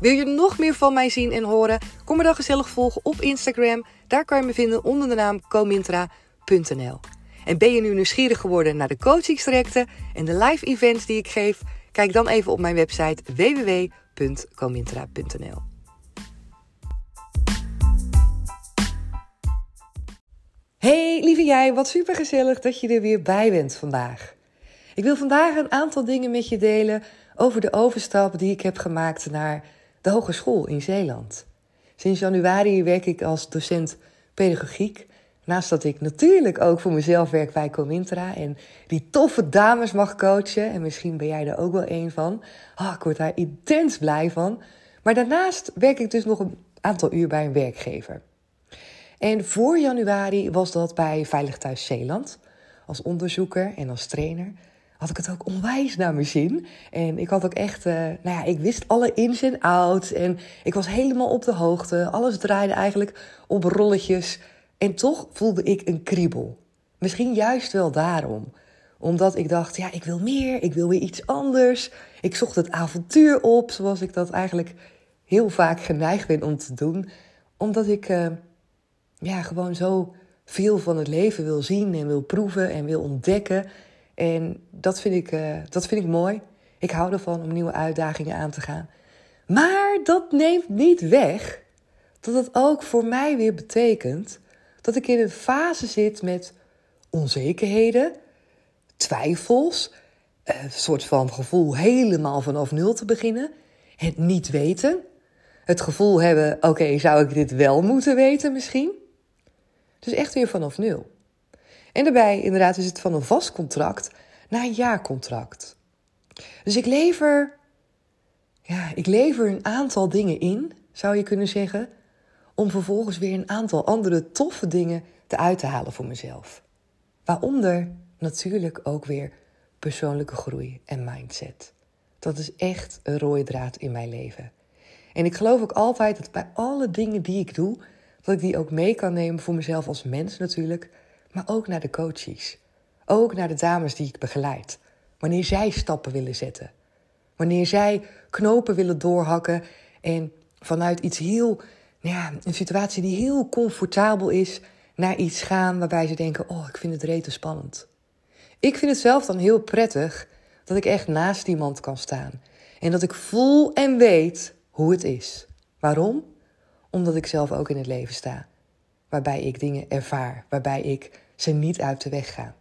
Wil je nog meer van mij zien en horen? Kom me dan gezellig volgen op Instagram. Daar kan je me vinden onder de naam comintra.nl. En ben je nu nieuwsgierig geworden naar de coachingstrajecten en de live events die ik geef? Kijk dan even op mijn website www.comintra.nl. Hey lieve jij, wat super gezellig dat je er weer bij bent vandaag. Ik wil vandaag een aantal dingen met je delen over de overstap die ik heb gemaakt naar de hogeschool in Zeeland. Sinds januari werk ik als docent pedagogiek. Naast dat ik natuurlijk ook voor mezelf werk bij Comintra en die toffe dames mag coachen. En misschien ben jij er ook wel een van. Oh, ik word daar intens blij van. Maar daarnaast werk ik dus nog een aantal uur bij een werkgever. En voor januari was dat bij Veilig Thuis Zeeland. Als onderzoeker en als trainer had ik het ook onwijs naar mijn zin. En ik had ook echt, uh, nou ja, ik wist alle ins en outs. En ik was helemaal op de hoogte. Alles draaide eigenlijk op rolletjes. En toch voelde ik een kriebel. Misschien juist wel daarom. Omdat ik dacht, ja, ik wil meer. Ik wil weer iets anders. Ik zocht het avontuur op, zoals ik dat eigenlijk heel vaak geneigd ben om te doen. Omdat ik, uh, ja, gewoon zo veel van het leven wil zien en wil proeven en wil ontdekken. En dat vind, ik, uh, dat vind ik mooi. Ik hou ervan om nieuwe uitdagingen aan te gaan. Maar dat neemt niet weg dat het ook voor mij weer betekent dat ik in een fase zit met onzekerheden, twijfels, een soort van gevoel helemaal vanaf nul te beginnen, het niet weten, het gevoel hebben: oké, zou ik dit wel moeten weten misschien? Dus echt weer vanaf nul. En daarbij inderdaad is het van een vast contract naar een jaarcontract. Dus ik lever, ja, ik lever een aantal dingen in, zou je kunnen zeggen, om vervolgens weer een aantal andere toffe dingen te uit te halen voor mezelf. Waaronder natuurlijk ook weer persoonlijke groei en mindset. Dat is echt een rode draad in mijn leven. En ik geloof ook altijd dat bij alle dingen die ik doe, dat ik die ook mee kan nemen voor mezelf als mens natuurlijk, maar ook naar de coaches. Ook naar de dames die ik begeleid. Wanneer zij stappen willen zetten. Wanneer zij knopen willen doorhakken en vanuit iets heel, ja, een situatie die heel comfortabel is, naar iets gaan waarbij ze denken: Oh, ik vind het rete spannend. Ik vind het zelf dan heel prettig dat ik echt naast iemand kan staan. En dat ik voel en weet hoe het is. Waarom? Omdat ik zelf ook in het leven sta. Waarbij ik dingen ervaar, waarbij ik ze niet uit de weg ga.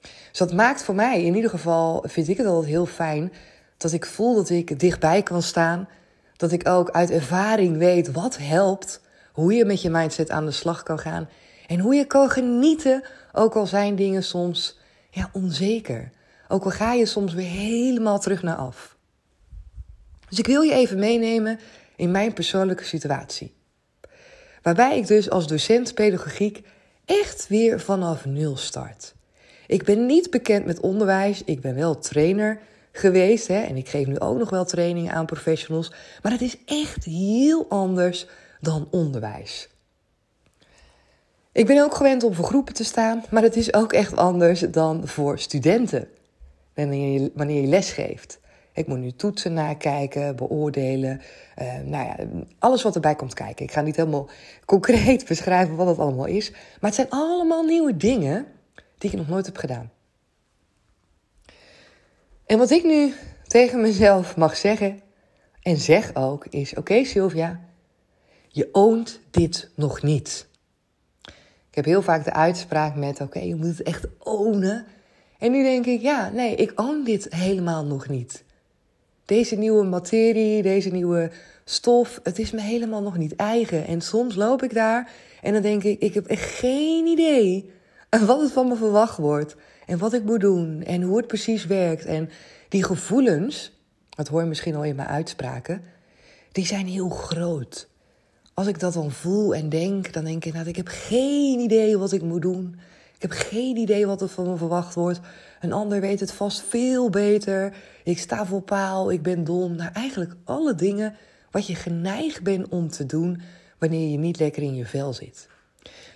Dus dat maakt voor mij, in ieder geval, vind ik het altijd heel fijn dat ik voel dat ik dichtbij kan staan. Dat ik ook uit ervaring weet wat helpt, hoe je met je mindset aan de slag kan gaan en hoe je kan genieten, ook al zijn dingen soms ja, onzeker. Ook al ga je soms weer helemaal terug naar af. Dus ik wil je even meenemen in mijn persoonlijke situatie. Waarbij ik dus als docent pedagogiek echt weer vanaf nul start. Ik ben niet bekend met onderwijs. Ik ben wel trainer geweest. Hè, en ik geef nu ook nog wel trainingen aan professionals. Maar het is echt heel anders dan onderwijs. Ik ben ook gewend om voor groepen te staan. Maar het is ook echt anders dan voor studenten. Wanneer je, wanneer je les geeft. Ik moet nu toetsen nakijken, beoordelen. Uh, nou ja, alles wat erbij komt kijken. Ik ga niet helemaal concreet beschrijven wat dat allemaal is. Maar het zijn allemaal nieuwe dingen die ik nog nooit heb gedaan. En wat ik nu tegen mezelf mag zeggen, en zeg ook, is: Oké, Sylvia, je oont dit nog niet. Ik heb heel vaak de uitspraak met: oké, je moet het echt ownen. En nu denk ik: ja, nee, ik own dit helemaal nog niet. Deze nieuwe materie, deze nieuwe stof, het is me helemaal nog niet eigen. En soms loop ik daar en dan denk ik: ik heb geen idee wat het van me verwacht wordt. En wat ik moet doen en hoe het precies werkt. En die gevoelens, dat hoor je misschien al in mijn uitspraken, die zijn heel groot. Als ik dat dan voel en denk, dan denk ik, nou, ik heb geen idee wat ik moet doen. Ik heb geen idee wat er van me verwacht wordt. Een ander weet het vast veel beter. Ik sta voor paal, ik ben dom. Nou, eigenlijk alle dingen wat je geneigd bent om te doen wanneer je niet lekker in je vel zit.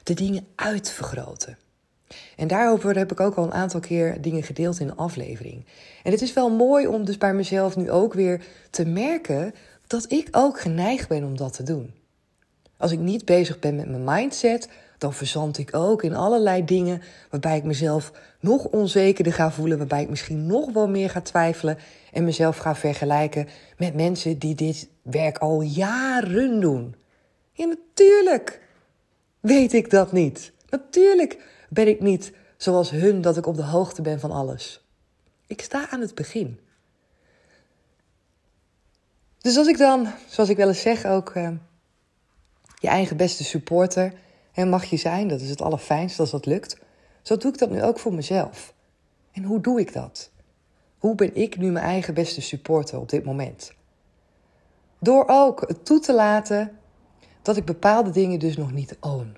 De dingen uitvergroten. En daarover heb ik ook al een aantal keer dingen gedeeld in de aflevering. En het is wel mooi om dus bij mezelf nu ook weer te merken dat ik ook geneigd ben om dat te doen. Als ik niet bezig ben met mijn mindset, dan verzand ik ook in allerlei dingen waarbij ik mezelf nog onzekerder ga voelen, waarbij ik misschien nog wel meer ga twijfelen en mezelf ga vergelijken met mensen die dit werk al jaren doen. Ja, natuurlijk weet ik dat niet. Natuurlijk ben ik niet zoals hun dat ik op de hoogte ben van alles. Ik sta aan het begin. Dus als ik dan, zoals ik wel eens zeg, ook uh, je eigen beste supporter hè, mag je zijn, dat is het allerfijnste als dat lukt. Zo doe ik dat nu ook voor mezelf. En hoe doe ik dat? Hoe ben ik nu mijn eigen beste supporter op dit moment? Door ook toe te laten dat ik bepaalde dingen dus nog niet own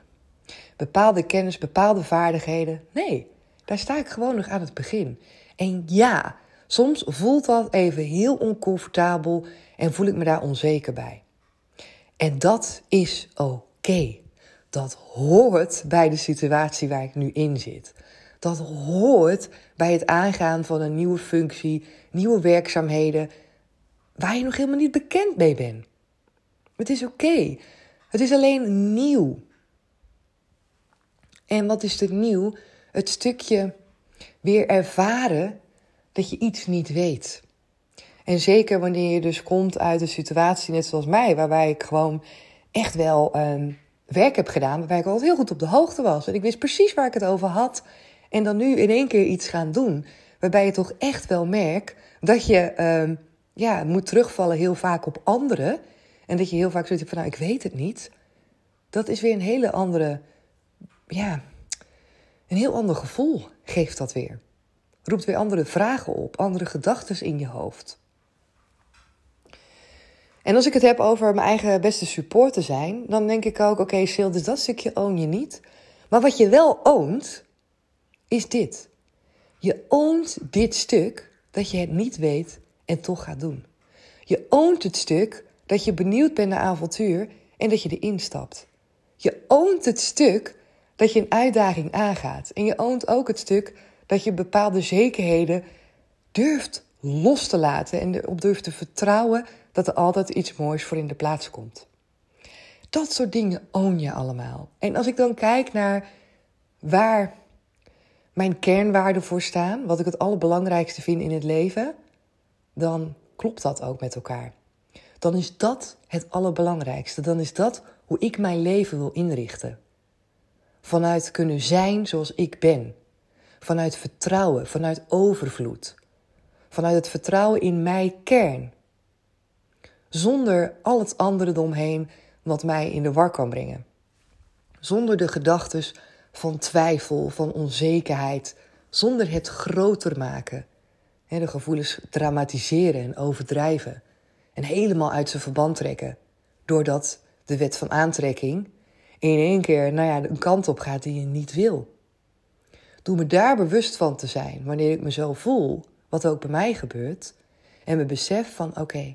bepaalde kennis, bepaalde vaardigheden. Nee, daar sta ik gewoon nog aan het begin. En ja, soms voelt dat even heel oncomfortabel en voel ik me daar onzeker bij. En dat is oké. Dat hoort bij de situatie waar ik nu in zit. Dat hoort bij het aangaan van een nieuwe functie, nieuwe werkzaamheden, waar je nog helemaal niet bekend mee bent. Het is oké. Het is alleen nieuw. En wat is er nieuw? Het stukje weer ervaren dat je iets niet weet. En zeker wanneer je dus komt uit een situatie net zoals mij, waarbij ik gewoon echt wel um, werk heb gedaan, waarbij ik altijd heel goed op de hoogte was. En ik wist precies waar ik het over had. En dan nu in één keer iets gaan doen, waarbij je toch echt wel merkt dat je um, ja, moet terugvallen heel vaak op anderen. En dat je heel vaak zoiets hebt van, nou, ik weet het niet. Dat is weer een hele andere ja, een heel ander gevoel geeft dat weer. Roept weer andere vragen op, andere gedachten in je hoofd. En als ik het heb over mijn eigen beste support te zijn, dan denk ik ook: oké, okay, Sil, dus dat stukje own je niet. Maar wat je wel oont, is dit. Je oont dit stuk dat je het niet weet en toch gaat doen. Je oont het stuk dat je benieuwd bent naar avontuur en dat je erin stapt. Je oont het stuk dat je een uitdaging aangaat. En je oont ook het stuk dat je bepaalde zekerheden durft los te laten en erop durft te vertrouwen dat er altijd iets moois voor in de plaats komt. Dat soort dingen own je allemaal. En als ik dan kijk naar waar mijn kernwaarden voor staan, wat ik het allerbelangrijkste vind in het leven, dan klopt dat ook met elkaar. Dan is dat het allerbelangrijkste. Dan is dat hoe ik mijn leven wil inrichten vanuit kunnen zijn zoals ik ben. Vanuit vertrouwen, vanuit overvloed. Vanuit het vertrouwen in mijn kern. Zonder al het andere eromheen wat mij in de war kan brengen. Zonder de gedachten van twijfel, van onzekerheid. Zonder het groter maken. De gevoelens dramatiseren en overdrijven. En helemaal uit zijn verband trekken. Doordat de wet van aantrekking in één keer nou ja, een kant op gaat die je niet wil. Doe me daar bewust van te zijn wanneer ik me zo voel, wat ook bij mij gebeurt, en me besef van oké,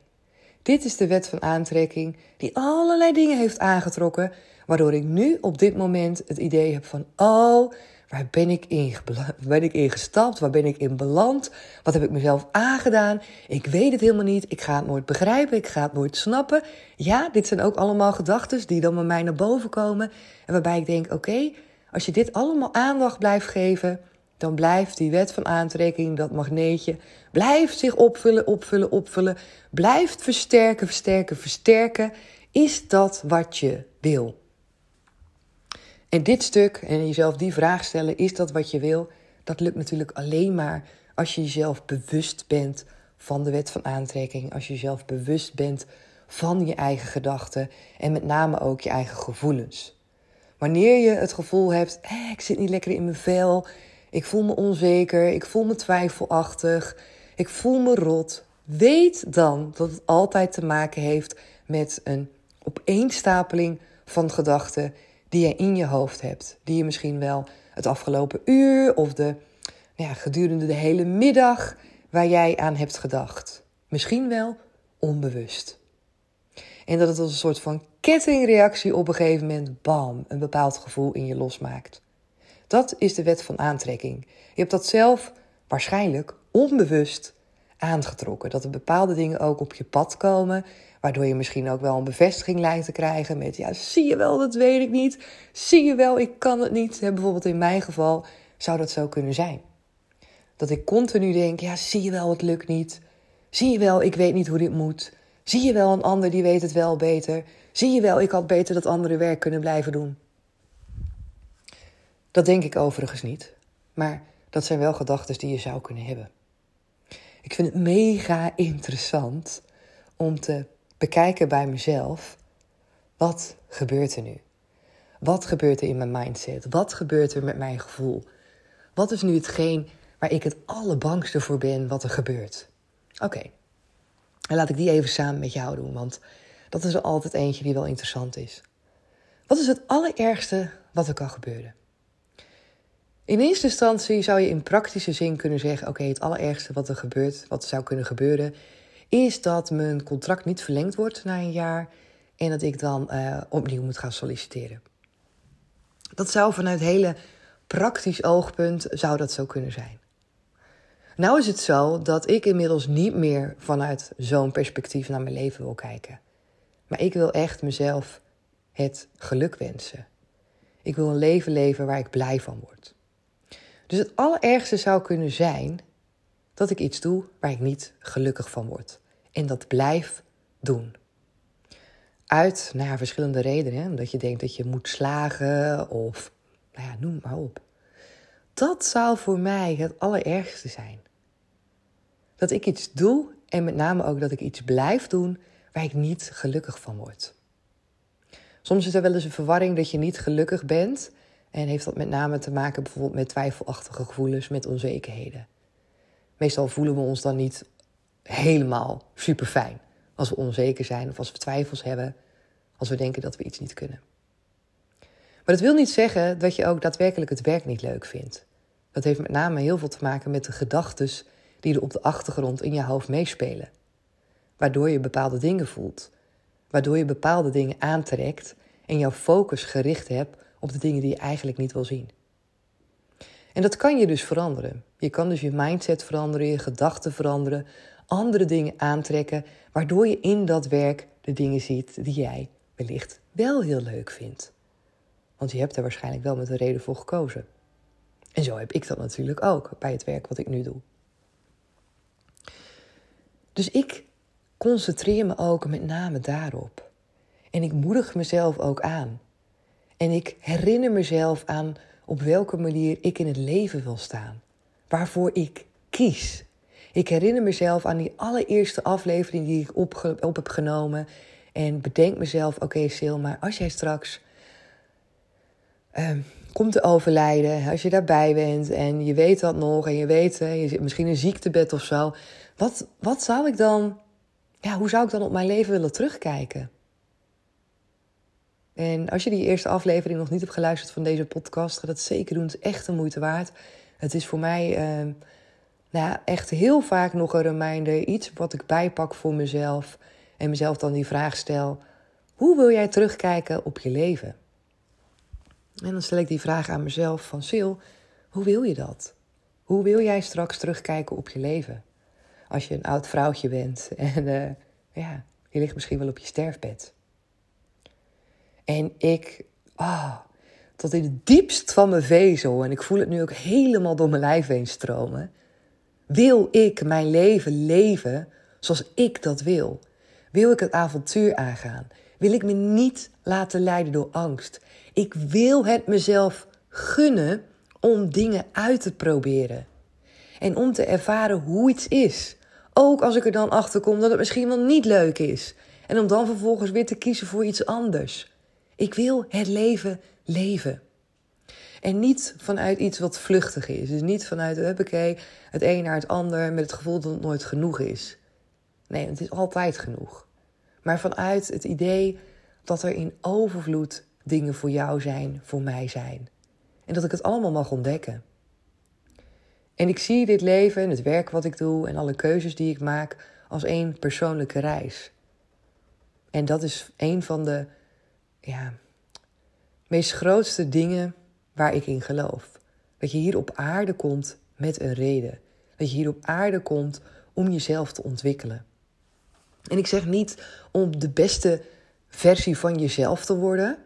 dit is de wet van aantrekking die allerlei dingen heeft aangetrokken, waardoor ik nu op dit moment het idee heb van oh, Waar ben ik in, ben ik in gestapt? Waar ben ik in beland? Wat heb ik mezelf aangedaan? Ik weet het helemaal niet. Ik ga het nooit begrijpen. Ik ga het nooit snappen. Ja, dit zijn ook allemaal gedachten die dan bij mij naar boven komen. En waarbij ik denk: oké, als je dit allemaal aandacht blijft geven, dan blijft die wet van aantrekking, dat magneetje, blijft zich opvullen, opvullen, opvullen. Blijft versterken, versterken, versterken Is dat wat je wil? En dit stuk en jezelf die vraag stellen, is dat wat je wil? Dat lukt natuurlijk alleen maar als je jezelf bewust bent van de wet van aantrekking, als je jezelf bewust bent van je eigen gedachten en met name ook je eigen gevoelens. Wanneer je het gevoel hebt, eh, ik zit niet lekker in mijn vel, ik voel me onzeker, ik voel me twijfelachtig, ik voel me rot, weet dan dat het altijd te maken heeft met een opeenstapeling van gedachten die je in je hoofd hebt. Die je misschien wel het afgelopen uur of de, ja, gedurende de hele middag waar jij aan hebt gedacht. Misschien wel onbewust. En dat het als een soort van kettingreactie op een gegeven moment, bam, een bepaald gevoel in je losmaakt. Dat is de wet van aantrekking. Je hebt dat zelf waarschijnlijk onbewust aangetrokken. Dat er bepaalde dingen ook op je pad komen, waardoor je misschien ook wel een bevestiging lijkt te krijgen met, ja, zie je wel, dat weet ik niet. Zie je wel, ik kan het niet. Bijvoorbeeld in mijn geval zou dat zo kunnen zijn. Dat ik continu denk, ja, zie je wel, het lukt niet. Zie je wel, ik weet niet hoe dit moet. Zie je wel, een ander die weet het wel beter. Zie je wel, ik had beter dat andere werk kunnen blijven doen. Dat denk ik overigens niet. Maar dat zijn wel gedachten die je zou kunnen hebben. Ik vind het mega interessant om te bekijken bij mezelf. Wat gebeurt er nu? Wat gebeurt er in mijn mindset? Wat gebeurt er met mijn gevoel? Wat is nu hetgeen waar ik het allerbangste voor ben wat er gebeurt? Oké, en laat ik die even samen met jou doen, want dat is er altijd eentje die wel interessant is. Wat is het allerergste wat er kan gebeuren? In eerste instantie zou je in praktische zin kunnen zeggen: Oké, het allerergste wat er gebeurt, wat zou kunnen gebeuren, is dat mijn contract niet verlengd wordt na een jaar en dat ik dan uh, opnieuw moet gaan solliciteren. Dat zou vanuit hele praktisch oogpunt zou dat zo kunnen zijn. Nou is het zo dat ik inmiddels niet meer vanuit zo'n perspectief naar mijn leven wil kijken. Maar ik wil echt mezelf het geluk wensen. Ik wil een leven leven waar ik blij van word. Dus het allerergste zou kunnen zijn dat ik iets doe waar ik niet gelukkig van word. En dat blijf doen. Uit ja, verschillende redenen. Omdat je denkt dat je moet slagen of nou ja, noem maar op. Dat zou voor mij het allerergste zijn. Dat ik iets doe en met name ook dat ik iets blijf doen waar ik niet gelukkig van word. Soms is er wel eens een verwarring dat je niet gelukkig bent en heeft dat met name te maken bijvoorbeeld met twijfelachtige gevoelens, met onzekerheden. Meestal voelen we ons dan niet helemaal super fijn als we onzeker zijn of als we twijfels hebben, als we denken dat we iets niet kunnen. Maar dat wil niet zeggen dat je ook daadwerkelijk het werk niet leuk vindt. Dat heeft met name heel veel te maken met de gedachten die er op de achtergrond in je hoofd meespelen. Waardoor je bepaalde dingen voelt, waardoor je bepaalde dingen aantrekt en jouw focus gericht hebt op de dingen die je eigenlijk niet wil zien. En dat kan je dus veranderen. Je kan dus je mindset veranderen, je gedachten veranderen, andere dingen aantrekken, waardoor je in dat werk de dingen ziet die jij wellicht wel heel leuk vindt. Want je hebt er waarschijnlijk wel met een reden voor gekozen. En zo heb ik dat natuurlijk ook bij het werk wat ik nu doe. Dus ik concentreer me ook met name daarop. En ik moedig mezelf ook aan. En ik herinner mezelf aan op welke manier ik in het leven wil staan. Waarvoor ik kies. Ik herinner mezelf aan die allereerste aflevering die ik op, op heb genomen. En bedenk mezelf: oké, okay, maar als jij straks uh, komt te overlijden, als je daarbij bent en je weet dat nog en je weet, je zit misschien in een ziektebed of zo. Wat, wat zou ik dan, ja, hoe zou ik dan op mijn leven willen terugkijken? En als je die eerste aflevering nog niet hebt geluisterd van deze podcast, ga dat zeker doen. Het is echt de moeite waard. Het is voor mij uh, nou, echt heel vaak nog een reminder. Iets wat ik bijpak voor mezelf. En mezelf dan die vraag stel: hoe wil jij terugkijken op je leven? En dan stel ik die vraag aan mezelf van Sil, hoe wil je dat? Hoe wil jij straks terugkijken op je leven? Als je een oud vrouwtje bent en uh, ja, je ligt misschien wel op je sterfbed. En ik, ah, tot in het diepst van mijn vezel, en ik voel het nu ook helemaal door mijn lijf heen stromen, wil ik mijn leven leven zoals ik dat wil? Wil ik het avontuur aangaan? wil ik me niet laten leiden door angst. Ik wil het mezelf gunnen om dingen uit te proberen. En om te ervaren hoe iets is. Ook als ik er dan achter kom dat het misschien wel niet leuk is. En om dan vervolgens weer te kiezen voor iets anders. Ik wil het leven leven. En niet vanuit iets wat vluchtig is. Dus niet vanuit, huppakee, het een naar het ander met het gevoel dat het nooit genoeg is. Nee, het is altijd genoeg. Maar vanuit het idee dat er in overvloed dingen voor jou zijn, voor mij zijn. En dat ik het allemaal mag ontdekken. En ik zie dit leven en het werk wat ik doe en alle keuzes die ik maak als één persoonlijke reis. En dat is een van de ja, meest grootste dingen waar ik in geloof. Dat je hier op aarde komt met een reden. Dat je hier op aarde komt om jezelf te ontwikkelen. En ik zeg niet om de beste versie van jezelf te worden,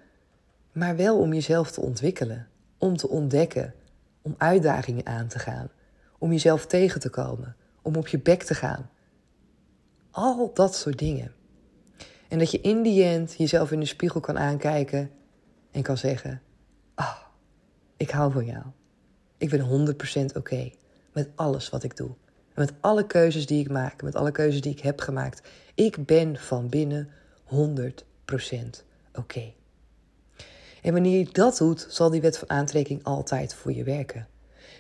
maar wel om jezelf te ontwikkelen, om te ontdekken, om uitdagingen aan te gaan, om jezelf tegen te komen, om op je bek te gaan. Al dat soort dingen. En dat je in die end jezelf in de spiegel kan aankijken en kan zeggen: Ah, ik hou van jou. Ik ben 100% oké met alles wat ik doe. Met alle keuzes die ik maak, met alle keuzes die ik heb gemaakt. Ik ben van binnen 100% oké. En wanneer je dat doet, zal die wet van aantrekking altijd voor je werken.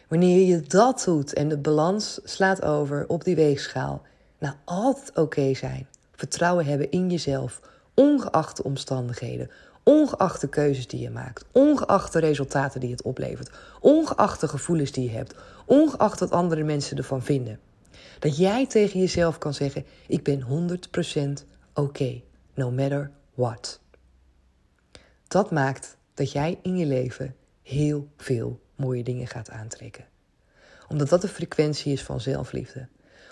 Wanneer je dat doet en de balans slaat over op die weegschaal, nou altijd oké zijn, vertrouwen hebben in jezelf, ongeacht de omstandigheden, ongeacht de keuzes die je maakt, ongeacht de resultaten die het oplevert, ongeacht de gevoelens die je hebt, ongeacht wat andere mensen ervan vinden. Dat jij tegen jezelf kan zeggen: Ik ben 100% oké, no matter what. Dat maakt dat jij in je leven heel veel mooie dingen gaat aantrekken. Omdat dat de frequentie is van zelfliefde.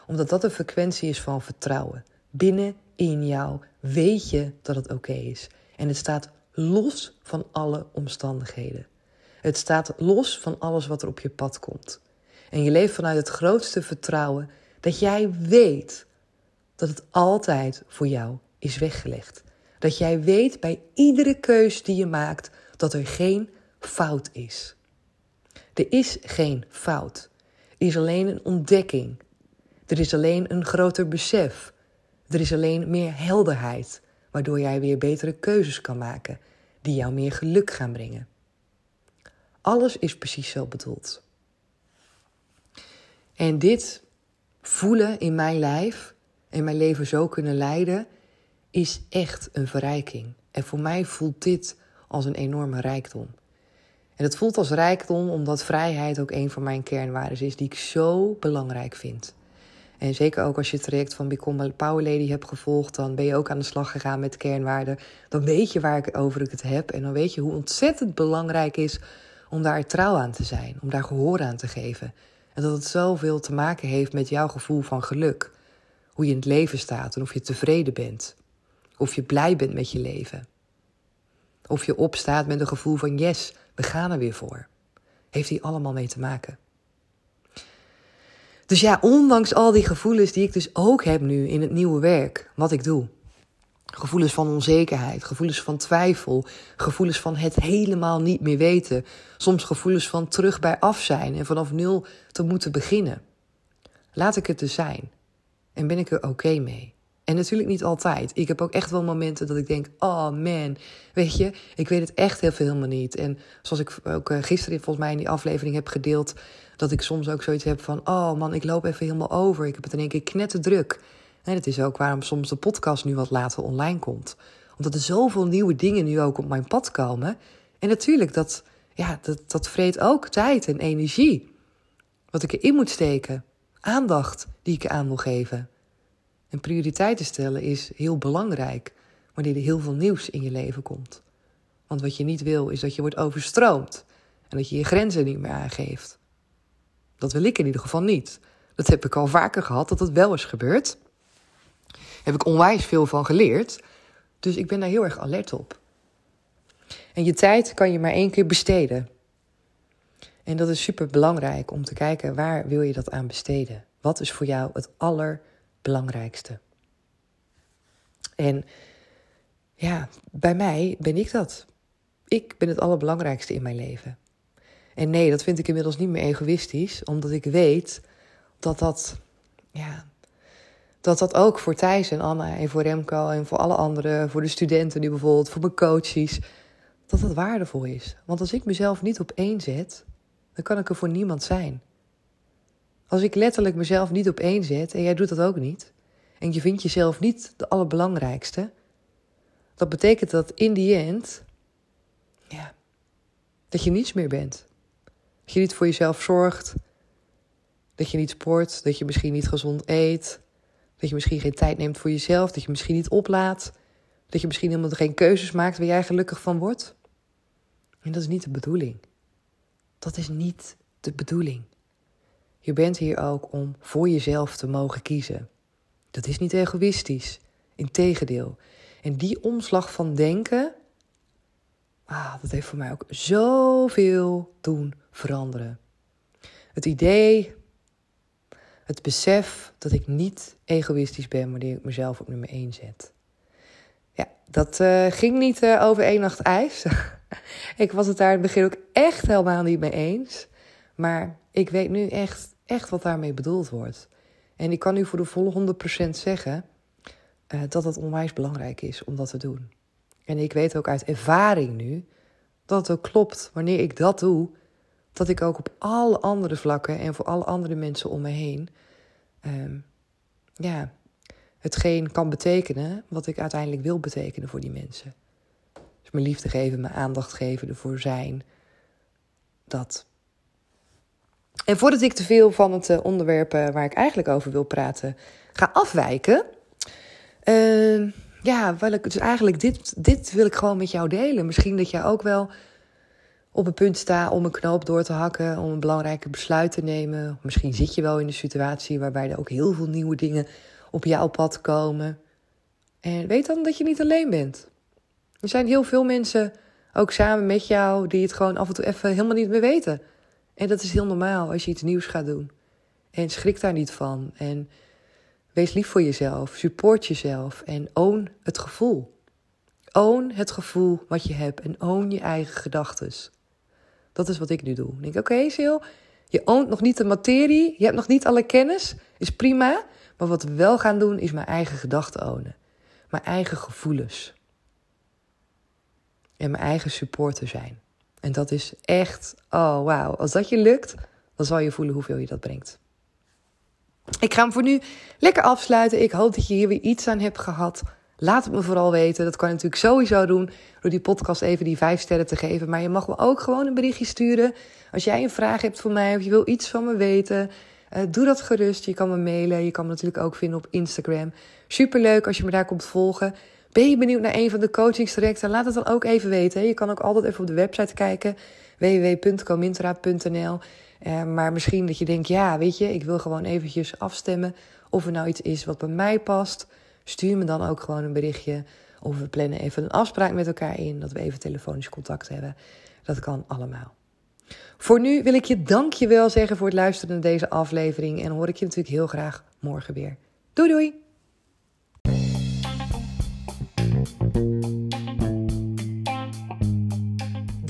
Omdat dat de frequentie is van vertrouwen. Binnen in jou weet je dat het oké is. En het staat los van alle omstandigheden. Het staat los van alles wat er op je pad komt. En je leeft vanuit het grootste vertrouwen dat jij weet dat het altijd voor jou is weggelegd. Dat jij weet bij iedere keus die je maakt dat er geen fout is. Er is geen fout. Er is alleen een ontdekking. Er is alleen een groter besef. Er is alleen meer helderheid, waardoor jij weer betere keuzes kan maken die jou meer geluk gaan brengen. Alles is precies zo bedoeld. En dit voelen in mijn lijf en mijn leven zo kunnen leiden, is echt een verrijking. En voor mij voelt dit als een enorme rijkdom. En het voelt als rijkdom omdat vrijheid ook een van mijn kernwaarden is die ik zo belangrijk vind. En zeker ook als je het traject van Become a Power Lady hebt gevolgd, dan ben je ook aan de slag gegaan met kernwaarden. Dan weet je waar ik over het heb. En dan weet je hoe ontzettend belangrijk is om daar trouw aan te zijn, om daar gehoor aan te geven. En dat het zoveel te maken heeft met jouw gevoel van geluk. Hoe je in het leven staat en of je tevreden bent. Of je blij bent met je leven. Of je opstaat met een gevoel van yes, we gaan er weer voor. Heeft hier allemaal mee te maken. Dus ja, ondanks al die gevoelens die ik dus ook heb nu in het nieuwe werk, wat ik doe. Gevoelens van onzekerheid, gevoelens van twijfel, gevoelens van het helemaal niet meer weten. Soms gevoelens van terug bij af zijn en vanaf nul te moeten beginnen. Laat ik het dus zijn. En ben ik er oké mee? En natuurlijk niet altijd. Ik heb ook echt wel momenten dat ik denk: oh man, weet je, ik weet het echt heel veel helemaal niet. En zoals ik ook eh, gisteren volgens mij in die aflevering heb gedeeld, dat ik soms ook zoiets heb van: oh man, ik loop even helemaal over. Ik heb het in één keer knetterdruk. En dat is ook waarom soms de podcast nu wat later online komt. Omdat er zoveel nieuwe dingen nu ook op mijn pad komen. En natuurlijk, dat, ja, dat, dat vreet ook tijd en energie. Wat ik erin moet steken. Aandacht die ik aan wil geven. En prioriteiten stellen is heel belangrijk wanneer er heel veel nieuws in je leven komt. Want wat je niet wil is dat je wordt overstroomd en dat je je grenzen niet meer aangeeft. Dat wil ik in ieder geval niet. Dat heb ik al vaker gehad dat dat wel is gebeurd. Heb ik onwijs veel van geleerd. Dus ik ben daar heel erg alert op. En je tijd kan je maar één keer besteden. En dat is super belangrijk om te kijken waar wil je dat aan besteden. Wat is voor jou het allerbelangrijkste? En ja, bij mij ben ik dat. Ik ben het allerbelangrijkste in mijn leven. En nee, dat vind ik inmiddels niet meer egoïstisch, omdat ik weet dat dat, ja, dat dat ook voor Thijs en Anna en voor Remco en voor alle anderen, voor de studenten nu bijvoorbeeld, voor mijn coaches, dat dat waardevol is. Want als ik mezelf niet op één zet, dan kan ik er voor niemand zijn. Als ik letterlijk mezelf niet op één zet en jij doet dat ook niet, en je vindt jezelf niet de allerbelangrijkste, dat betekent dat in die end, ja, dat je niets meer bent. Dat je niet voor jezelf zorgt, dat je niet sport, dat je misschien niet gezond eet, dat je misschien geen tijd neemt voor jezelf, dat je misschien niet oplaat, dat je misschien helemaal geen keuzes maakt waar jij gelukkig van wordt. En dat is niet de bedoeling. Dat is niet de bedoeling. Je bent hier ook om voor jezelf te mogen kiezen. Dat is niet egoïstisch. Integendeel. En die omslag van denken, ah, dat heeft voor mij ook zoveel doen veranderen. Het idee, het besef dat ik niet egoïstisch ben wanneer ik mezelf op nummer 1 zet. Ja, dat uh, ging niet uh, over één nacht ijs. ik was het daar in het begin ook echt helemaal niet mee eens. Maar ik weet nu echt, echt wat daarmee bedoeld wordt. En ik kan u voor de volle 100% zeggen uh, dat het onwijs belangrijk is om dat te doen. En ik weet ook uit ervaring nu dat het ook klopt wanneer ik dat doe, dat ik ook op alle andere vlakken en voor alle andere mensen om me heen, um, ja, hetgeen kan betekenen wat ik uiteindelijk wil betekenen voor die mensen. Dus mijn liefde geven, mijn aandacht geven, ervoor zijn. Dat. En voordat ik te veel van het eh, onderwerp eh, waar ik eigenlijk over wil praten ga afwijken. Uh, ja, wil ik, dus eigenlijk dit, dit wil ik gewoon met jou delen. Misschien dat jij ook wel op een punt staat om een knoop door te hakken, om een belangrijke besluit te nemen. Misschien zit je wel in een situatie waarbij er ook heel veel nieuwe dingen op jouw pad komen. En weet dan dat je niet alleen bent. Er zijn heel veel mensen, ook samen met jou, die het gewoon af en toe even helemaal niet meer weten. En dat is heel normaal als je iets nieuws gaat doen. En schrik daar niet van. En wees lief voor jezelf. Support jezelf. En own het gevoel. Own het gevoel wat je hebt. En own je eigen gedachten. Dat is wat ik nu doe. Ik denk, oké, Sil, je oont nog niet de materie. Je hebt nog niet alle kennis. Is prima. Maar wat we wel gaan doen, is mijn eigen gedachten ownen. Mijn eigen gevoelens. En mijn eigen supporter zijn. En dat is echt, oh wauw. Als dat je lukt, dan zal je voelen hoeveel je dat brengt. Ik ga hem voor nu lekker afsluiten. Ik hoop dat je hier weer iets aan hebt gehad. Laat het me vooral weten. Dat kan je natuurlijk sowieso doen door die podcast even die vijf sterren te geven. Maar je mag me ook gewoon een berichtje sturen. Als jij een vraag hebt voor mij of je wil iets van me weten, uh, doe dat gerust. Je kan me mailen. Je kan me natuurlijk ook vinden op Instagram. Superleuk als je me daar komt volgen. Ben je benieuwd naar een van de coachingstrajecten? Laat het dan ook even weten. Je kan ook altijd even op de website kijken. www.comintra.nl uh, Maar misschien dat je denkt, ja, weet je, ik wil gewoon eventjes afstemmen of er nou iets is wat bij mij past. Stuur me dan ook gewoon een berichtje. Of we plannen even een afspraak met elkaar in, dat we even telefonisch contact hebben. Dat kan allemaal. Voor nu wil ik je dankjewel zeggen voor het luisteren naar deze aflevering. En hoor ik je natuurlijk heel graag morgen weer. Doei doei!